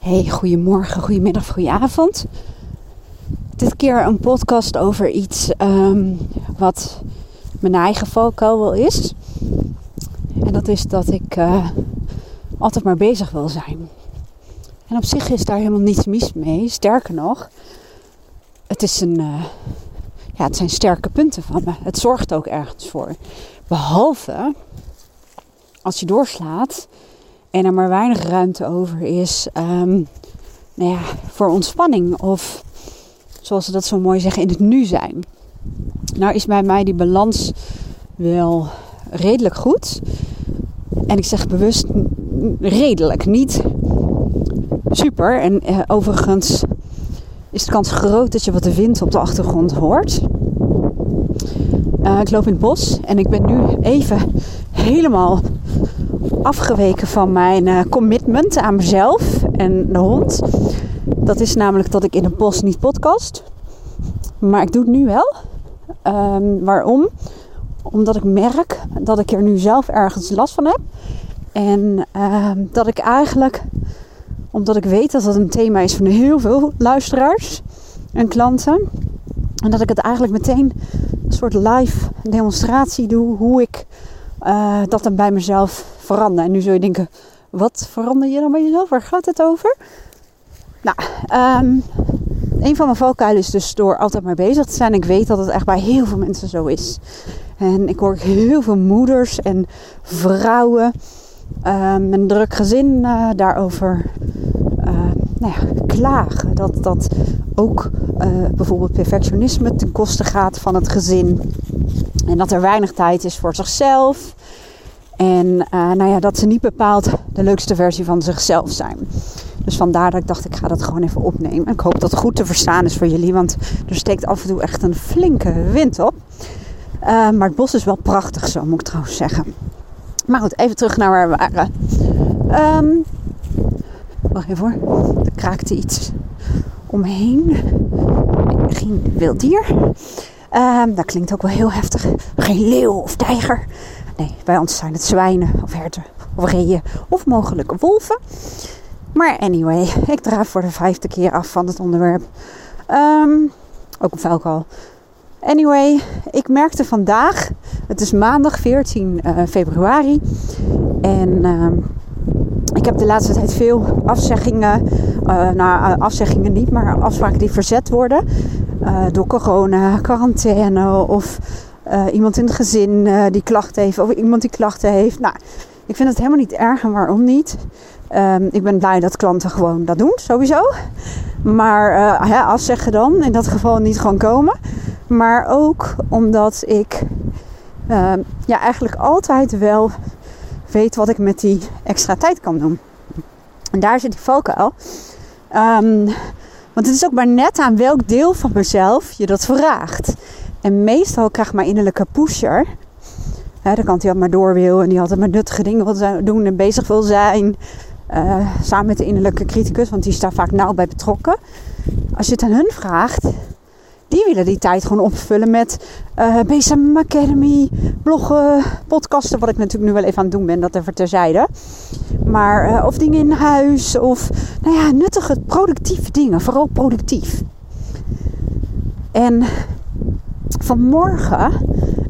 Hey, goedemorgen, goedemiddag, goedenavond. Dit keer een podcast over iets um, wat mijn eigen valkuil is. En dat is dat ik uh, altijd maar bezig wil zijn. En op zich is daar helemaal niets mis mee. Sterker nog, het, is een, uh, ja, het zijn sterke punten van me. Het zorgt ook ergens voor. Behalve als je doorslaat en er maar weinig ruimte over is um, nou ja, voor ontspanning of zoals ze dat zo mooi zeggen in het nu zijn. Nou is bij mij die balans wel redelijk goed. En ik zeg bewust redelijk, niet super. En uh, overigens is de kans groot dat je wat de wind op de achtergrond hoort. Uh, ik loop in het bos en ik ben nu even helemaal afgeweken van mijn uh, commitment aan mezelf en de hond. Dat is namelijk dat ik in het bos niet podcast. Maar ik doe het nu wel. Um, waarom? Omdat ik merk dat ik er nu zelf ergens last van heb. En uh, dat ik eigenlijk, omdat ik weet dat dat een thema is van heel veel luisteraars en klanten. En dat ik het eigenlijk meteen een soort live demonstratie doe hoe ik uh, dat dan bij mezelf verander. En nu zul je denken, wat verander je dan bij jezelf? Waar gaat het over? Nou, um, een van mijn valkuilen is dus door altijd maar bezig te zijn. Ik weet dat het echt bij heel veel mensen zo is. En ik hoor heel veel moeders en vrouwen um, een druk gezin uh, daarover uh, nou ja, klagen. Dat, dat ook uh, bijvoorbeeld perfectionisme ten koste gaat van het gezin. En dat er weinig tijd is voor zichzelf. En uh, nou ja, dat ze niet bepaald de leukste versie van zichzelf zijn. Dus vandaar dat ik dacht, ik ga dat gewoon even opnemen. Ik hoop dat het goed te verstaan is voor jullie, want er steekt af en toe echt een flinke wind op. Uh, maar het bos is wel prachtig zo, moet ik trouwens zeggen. Maar goed, even terug naar waar we waren. Um, wacht even hoor, er kraakte iets omheen. Geen wild dier. Um, dat klinkt ook wel heel heftig. Geen leeuw of tijger. Nee, bij ons zijn het zwijnen of herten of reeën of mogelijke wolven. Maar anyway, ik draaf voor de vijfde keer af van het onderwerp. Um, ook een vuilkal. Anyway, ik merkte vandaag, het is maandag 14 uh, februari. En uh, ik heb de laatste tijd veel afzeggingen. Uh, nou, afzeggingen niet, maar afspraken die verzet worden. Door corona, quarantaine of uh, iemand in het gezin uh, die klachten heeft of iemand die klachten heeft. Nou, ik vind het helemaal niet erg en waarom niet. Um, ik ben blij dat klanten gewoon dat doen, sowieso. Maar uh, ja, afzeggen dan, in dat geval niet gewoon komen. Maar ook omdat ik ja, eigenlijk altijd wel weet wat ik met die extra tijd kan doen. En daar zit die valkuil. Um, want het is ook maar net aan welk deel van mezelf je dat vraagt. En meestal krijgt mijn innerlijke pusher, hè, de kant die altijd maar door wil en die altijd maar nuttige dingen wil doen en bezig wil zijn, uh, samen met de innerlijke criticus, want die staat vaak nauw bij betrokken. Als je het aan hun vraagt, die willen die tijd gewoon opvullen met uh, BSM Academy, bloggen, podcasten, wat ik natuurlijk nu wel even aan het doen ben, dat even terzijde. Maar, uh, of dingen in huis, of nou ja, nuttige, productieve dingen, vooral productief. En vanmorgen,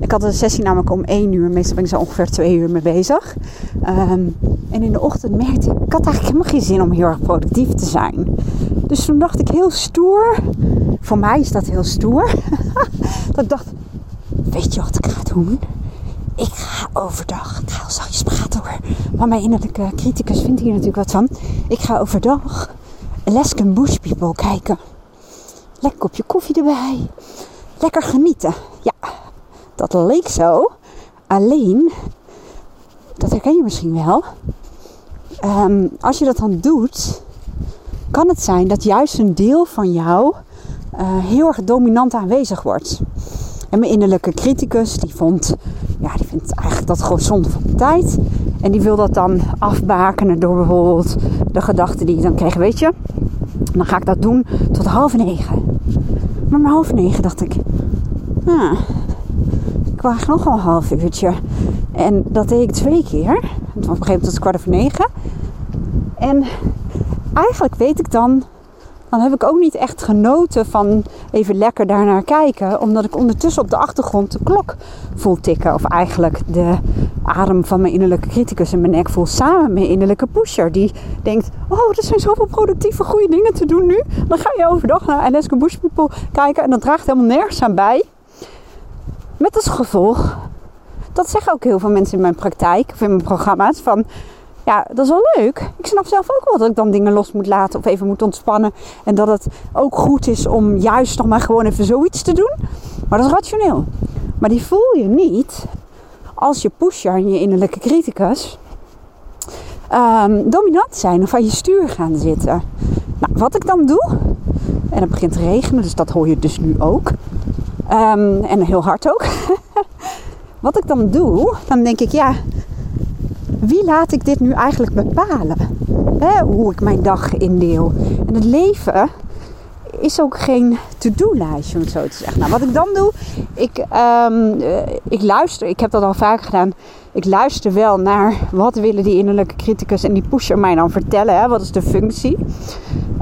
ik had een sessie namelijk om 1 uur, meestal ben ik zo ongeveer 2 uur mee bezig. Um, en in de ochtend merkte ik, ik had eigenlijk helemaal geen zin om heel erg productief te zijn. Dus toen dacht ik heel stoer, voor mij is dat heel stoer, dat ik dacht, weet je wat ik ga doen? Ik ga overdag, ik ga al zachtjes praten hoor, maar mijn innerlijke criticus vindt hier natuurlijk wat van. Ik ga overdag Alaskan Bush People kijken. Lekker kopje koffie erbij lekker genieten. Ja, dat leek zo. Alleen, dat herken je misschien wel. Um, als je dat dan doet, kan het zijn dat juist een deel van jou uh, heel erg dominant aanwezig wordt. En mijn innerlijke criticus, die vond, ja, die vindt eigenlijk dat gewoon zonde van tijd. En die wil dat dan afbakenen door bijvoorbeeld de gedachten die je dan kreeg, weet je. Dan ga ik dat doen tot half negen. Maar om half negen dacht ik, ah, ik wacht nog een half uurtje. En dat deed ik twee keer. Op een gegeven moment was het kwart over negen. En eigenlijk weet ik dan dan heb ik ook niet echt genoten van even lekker daarnaar kijken. Omdat ik ondertussen op de achtergrond de klok voel tikken. Of eigenlijk de adem van mijn innerlijke criticus in mijn nek voel samen met mijn innerlijke pusher. Die denkt, oh er zijn zoveel productieve goede dingen te doen nu. Dan ga je overdag naar Alaska Bush People kijken en dat draagt helemaal nergens aan bij. Met als gevolg, dat zeggen ook heel veel mensen in mijn praktijk of in mijn programma's, van ja, dat is wel leuk. Ik snap zelf ook wel dat ik dan dingen los moet laten of even moet ontspannen. En dat het ook goed is om juist nog maar gewoon even zoiets te doen. Maar dat is rationeel. Maar die voel je niet als je pusher en je innerlijke criticus um, dominant zijn of aan je stuur gaan zitten. Nou, wat ik dan doe, en het begint te regenen, dus dat hoor je dus nu ook. Um, en heel hard ook. wat ik dan doe, dan denk ik, ja, wie laat ik dit nu eigenlijk bepalen? hoe ik mijn dag indeel. En het leven is ook geen to-do-lijstje, om het zo te zeggen. Nou, wat ik dan doe, ik, um, ik luister, ik heb dat al vaak gedaan. Ik luister wel naar wat willen die innerlijke criticus en die pusher mij dan vertellen. Hè? Wat is de functie?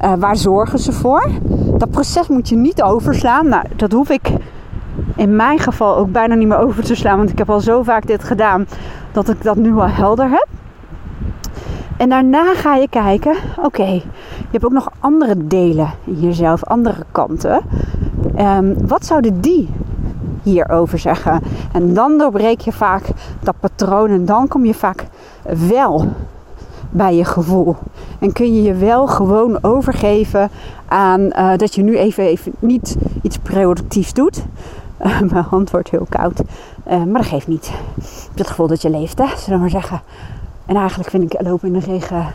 Uh, waar zorgen ze voor? Dat proces moet je niet overslaan. Nou, dat hoef ik in mijn geval ook bijna niet meer over te slaan. Want ik heb al zo vaak dit gedaan dat ik dat nu al helder heb. En daarna ga je kijken, oké, je hebt ook nog andere delen in jezelf, andere kanten. Um, wat zouden die hierover zeggen? En dan doorbreek je vaak dat patroon en dan kom je vaak wel bij je gevoel. En kun je je wel gewoon overgeven aan uh, dat je nu even, even niet iets productiefs doet, uh, mijn hand wordt heel koud. Uh, maar dat geeft niet. Het gevoel dat je leeft, hè, zullen we maar zeggen. En eigenlijk vind ik lopen in de regen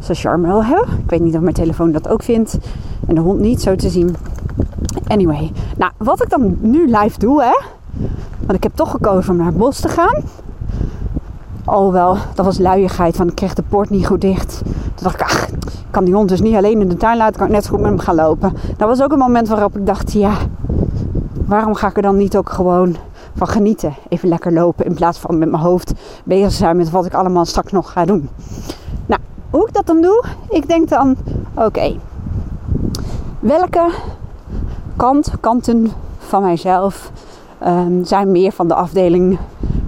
zo charme wel hebben. Ik weet niet of mijn telefoon dat ook vindt. En de hond niet, zo te zien. Anyway. Nou, wat ik dan nu live doe, hè. Want ik heb toch gekozen om naar het bos te gaan. Alhoewel, dat was luiigheid, want ik kreeg de poort niet goed dicht. Toen dacht ik, ach, kan die hond dus niet alleen in de tuin laten. Kan ik net zo goed met hem gaan lopen. Dat was ook een moment waarop ik dacht, ja, waarom ga ik er dan niet ook gewoon van genieten? Even lekker lopen in plaats van met mijn hoofd bezig zijn met wat ik allemaal straks nog ga doen. Nou, hoe ik dat dan doe? Ik denk dan, oké, welke kant, kanten van mijzelf um, zijn meer van de afdeling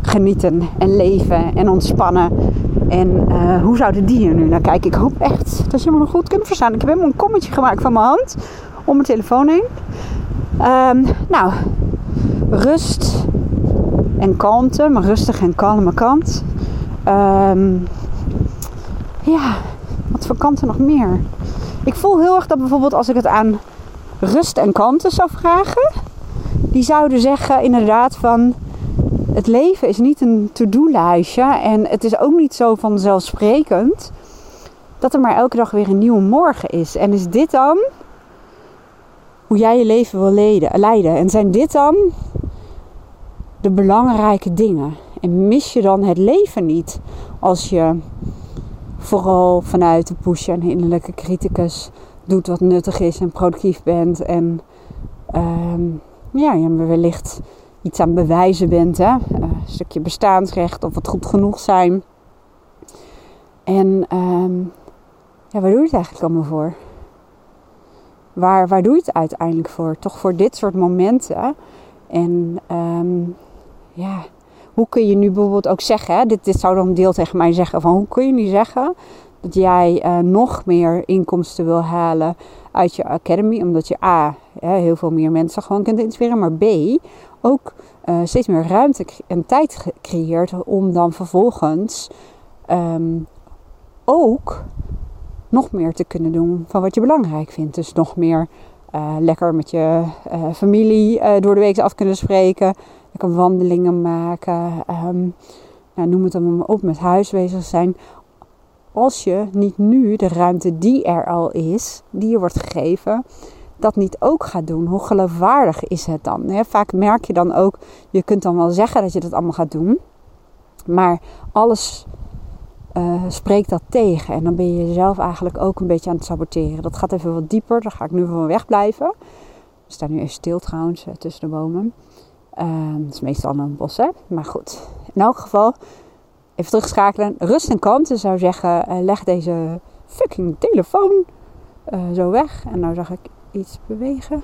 genieten en leven en ontspannen. En uh, hoe zouden die er nu naar kijken? Ik hoop echt dat je me nog goed kunt verstaan. Ik heb helemaal een kommetje gemaakt van mijn hand om mijn telefoon heen. Um, nou, rust en kalmte, maar rustig en kalme kant. Um, ja, wat voor kanten nog meer? Ik voel heel erg dat bijvoorbeeld als ik het aan rust en kalmte zou vragen, die zouden zeggen inderdaad van het leven is niet een to-do-lijstje en het is ook niet zo vanzelfsprekend dat er maar elke dag weer een nieuwe morgen is. En is dit dan hoe jij je leven wil leiden. En zijn dit dan de belangrijke dingen? En mis je dan het leven niet als je vooral vanuit de push en innerlijke criticus doet wat nuttig is en productief bent en um, ja, je wellicht iets aan bewijzen bent, hè? een stukje bestaansrecht of wat goed genoeg zijn. En um, ja, waar doe je het eigenlijk allemaal voor? Waar, waar doe je het uiteindelijk voor? Toch voor dit soort momenten. En ehm, ja, hoe kun je nu bijvoorbeeld ook zeggen, dit, dit zou dan een deel tegen mij zeggen, van hoe kun je nu zeggen dat jij uh, nog meer inkomsten wil halen uit je academy, omdat je A, heel veel meer mensen gewoon kunt inspireren, maar B, ook uh, steeds meer ruimte en tijd creëert om dan vervolgens um, ook nog meer te kunnen doen van wat je belangrijk vindt. Dus nog meer uh, lekker met je uh, familie uh, door de week af kunnen spreken. Lekker wandelingen maken. Nou, noem het dan maar op, met huis bezig zijn. Als je niet nu de ruimte die er al is, die je wordt gegeven, dat niet ook gaat doen, hoe geloofwaardig is het dan? Vaak merk je dan ook, je kunt dan wel zeggen dat je dat allemaal gaat doen, maar alles uh, spreekt dat tegen. En dan ben je jezelf eigenlijk ook een beetje aan het saboteren. Dat gaat even wat dieper, daar ga ik nu van wegblijven. We staan nu even stil trouwens, eh, tussen de bomen. Uh, is meestal een bos, hè? Maar goed, in elk geval, even terugschakelen. Rust en kalmte zou zeggen, uh, leg deze fucking telefoon zo weg. En nou zag ik iets bewegen.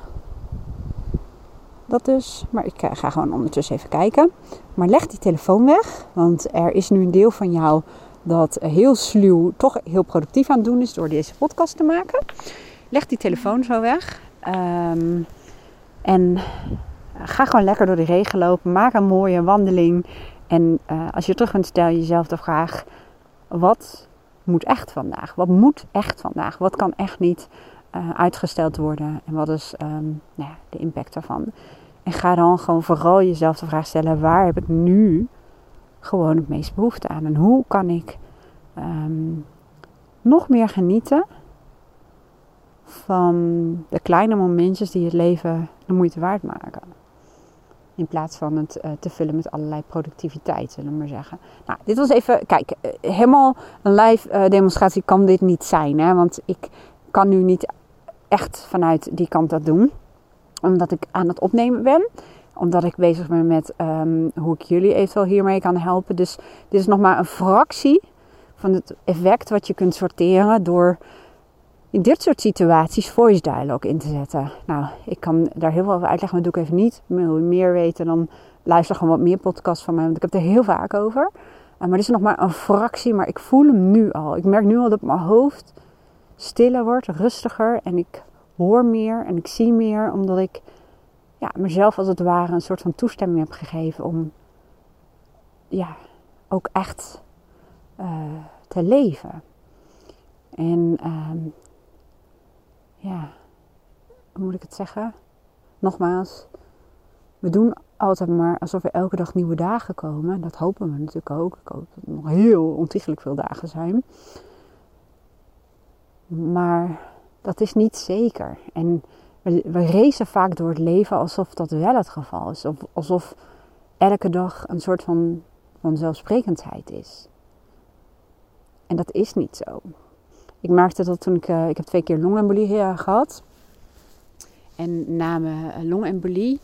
Dat dus. Maar ik ga gewoon ondertussen even kijken. Maar leg die telefoon weg. Want er is nu een deel van jou dat heel sluw, toch heel productief aan het doen is door deze podcast te maken. Leg die telefoon zo weg. Um, en ga gewoon lekker door de regen lopen. Maak een mooie wandeling. En uh, als je terug bent, stel jezelf de vraag: wat moet echt vandaag? Wat moet echt vandaag? Wat kan echt niet uh, uitgesteld worden? En wat is um, nou ja, de impact daarvan? En ga dan gewoon vooral jezelf de vraag stellen: waar heb ik nu gewoon het meest behoefte aan? En hoe kan ik um, nog meer genieten van de kleine momentjes die het leven de moeite waard maken? In plaats van het uh, te vullen met allerlei productiviteit, zullen we maar zeggen. Nou, dit was even, kijk, eh, helemaal een live uh, demonstratie kan dit niet zijn. Hè? Want ik kan nu niet echt vanuit die kant dat doen. Omdat ik aan het opnemen ben. Omdat ik bezig ben met um, hoe ik jullie eventueel hiermee kan helpen. Dus dit is nog maar een fractie van het effect wat je kunt sorteren door in dit soort situaties voice dialogue in te zetten. Nou, ik kan daar heel veel over uitleggen, maar doe ik even niet. Wil je meer weten, dan luister gewoon wat meer podcasts van mij, want ik heb er heel vaak over. Uh, maar dit is nog maar een fractie, maar ik voel hem nu al. Ik merk nu al dat mijn hoofd stiller wordt, rustiger en ik hoor meer en ik zie meer, omdat ik ja, mezelf als het ware een soort van toestemming heb gegeven om ja, ook echt uh, te leven. En uh, ja, hoe moet ik het zeggen? Nogmaals, we doen altijd maar alsof er elke dag nieuwe dagen komen. Dat hopen we natuurlijk ook. Ik hoop dat er nog heel ontiegelijk veel dagen zijn. Maar dat is niet zeker. En we, we vaak door het leven alsof dat wel het geval is. Of, alsof elke dag een soort van vanzelfsprekendheid is. En dat is niet zo. Ik merkte dat toen ik, uh, ik heb twee keer longembolie gehad. En na mijn eh, longembolie,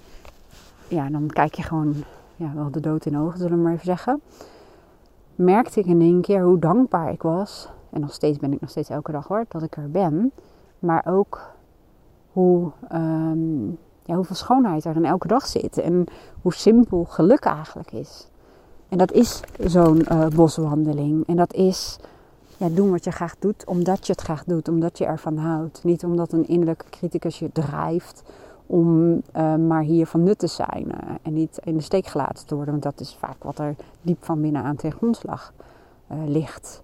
ja, dan kijk je gewoon ja, wel de dood in de ogen, zullen we maar even zeggen. Merkte ik in één keer hoe dankbaar ik was. En nog steeds ben ik nog steeds elke dag hoor, dat ik er ben. Maar ook hoe, um, ja, hoeveel schoonheid er in elke dag zit. En hoe simpel geluk eigenlijk is. En dat is zo'n uh, boswandeling. En dat is ja, doen wat je graag doet, omdat je het graag doet, omdat je ervan houdt. Niet omdat een innerlijke criticus je drijft om uh, maar hier van nut te zijn uh, en niet in de steek gelaten te worden. Want dat is vaak wat er diep van binnen aan tegen grondslag ligt.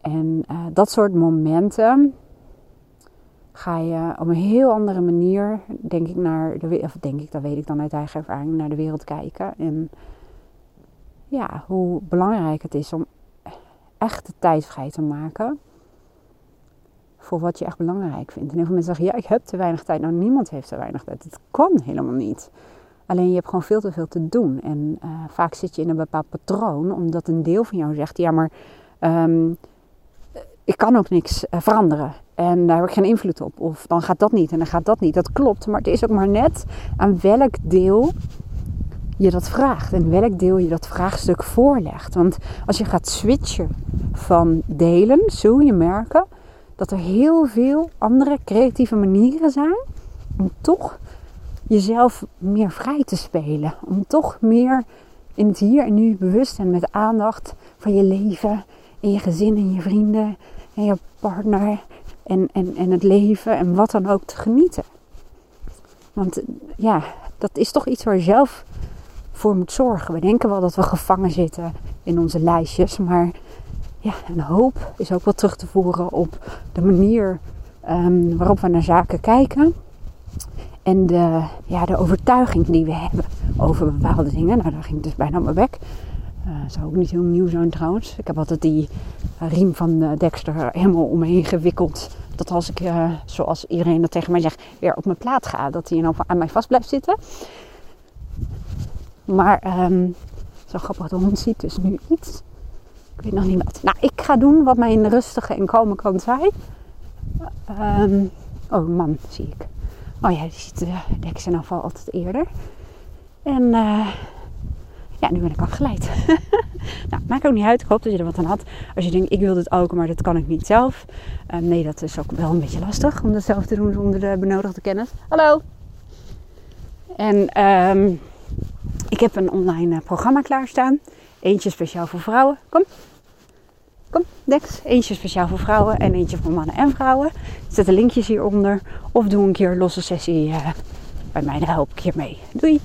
En dat soort momenten ga je op een heel andere manier, denk ik, naar de of denk ik, dat weet ik dan uit eigen ervaring, naar de wereld kijken. En ja, hoe belangrijk het is om echt de tijd vrij te maken voor wat je echt belangrijk vindt. En heel veel mensen zeggen, ja, ik heb te weinig tijd. Nou, niemand heeft te weinig tijd. Het kan helemaal niet. Alleen je hebt gewoon veel te veel te doen. En uh, vaak zit je in een bepaald patroon, omdat een deel van jou zegt, ja, maar um, ik kan ook niks uh, veranderen. En daar heb ik geen invloed op. Of dan gaat dat niet en dan gaat dat niet. Dat klopt, maar het is ook maar net aan welk deel je dat vraagt en welk deel je dat vraagstuk voorlegt. Want als je gaat switchen van delen, zul je merken dat er heel veel andere creatieve manieren zijn om toch jezelf meer vrij te spelen. Om toch meer in het hier en nu bewust en met aandacht van je leven en je gezin en je vrienden en je partner en, en, en het leven en wat dan ook te genieten. Want ja, dat is toch iets waar je zelf voor moet zorgen. We denken wel dat we gevangen zitten in onze lijstjes, maar ja, een hoop is ook wel terug te voeren op de manier um, waarop we naar zaken kijken. En de, ja, de overtuiging die we hebben over bepaalde dingen. Nou, daar ging ik dus bijna op mijn bek. Uh, zou ook niet heel nieuw zijn trouwens. Ik heb altijd die riem van uh, Dexter helemaal om me heen gewikkeld. Dat als ik, zoals iedereen dat tegen mij zegt, weer op mijn plaat ga. Dat hij nou aan mij vast blijft zitten. Maar um, zo grappig, de hond ziet dus nu iets. Ik weet nog niet wat. Nou, ik ga doen wat mijn rustige en kalme kant zei. Um, oh, man, zie ik. Oh ja, die ziet de deks in afval altijd eerder. En ja, nu ben ik afgeleid. nou, maakt ook niet uit. Ik hoop dat je er wat aan had. Als je denkt, ik wil dit ook, maar dat kan ik niet zelf. Uh, nee, dat is ook wel een beetje lastig om dat zelf te doen zonder de benodigde kennis. Hallo! En um, ik heb een online uh, programma klaarstaan. Eentje speciaal voor vrouwen. Kom. Kom, Dex. Eentje speciaal voor vrouwen en eentje voor mannen en vrouwen. Zet de linkjes hieronder. Of doe een keer een losse sessie uh, bij mij. Daar help ik je mee. Doei!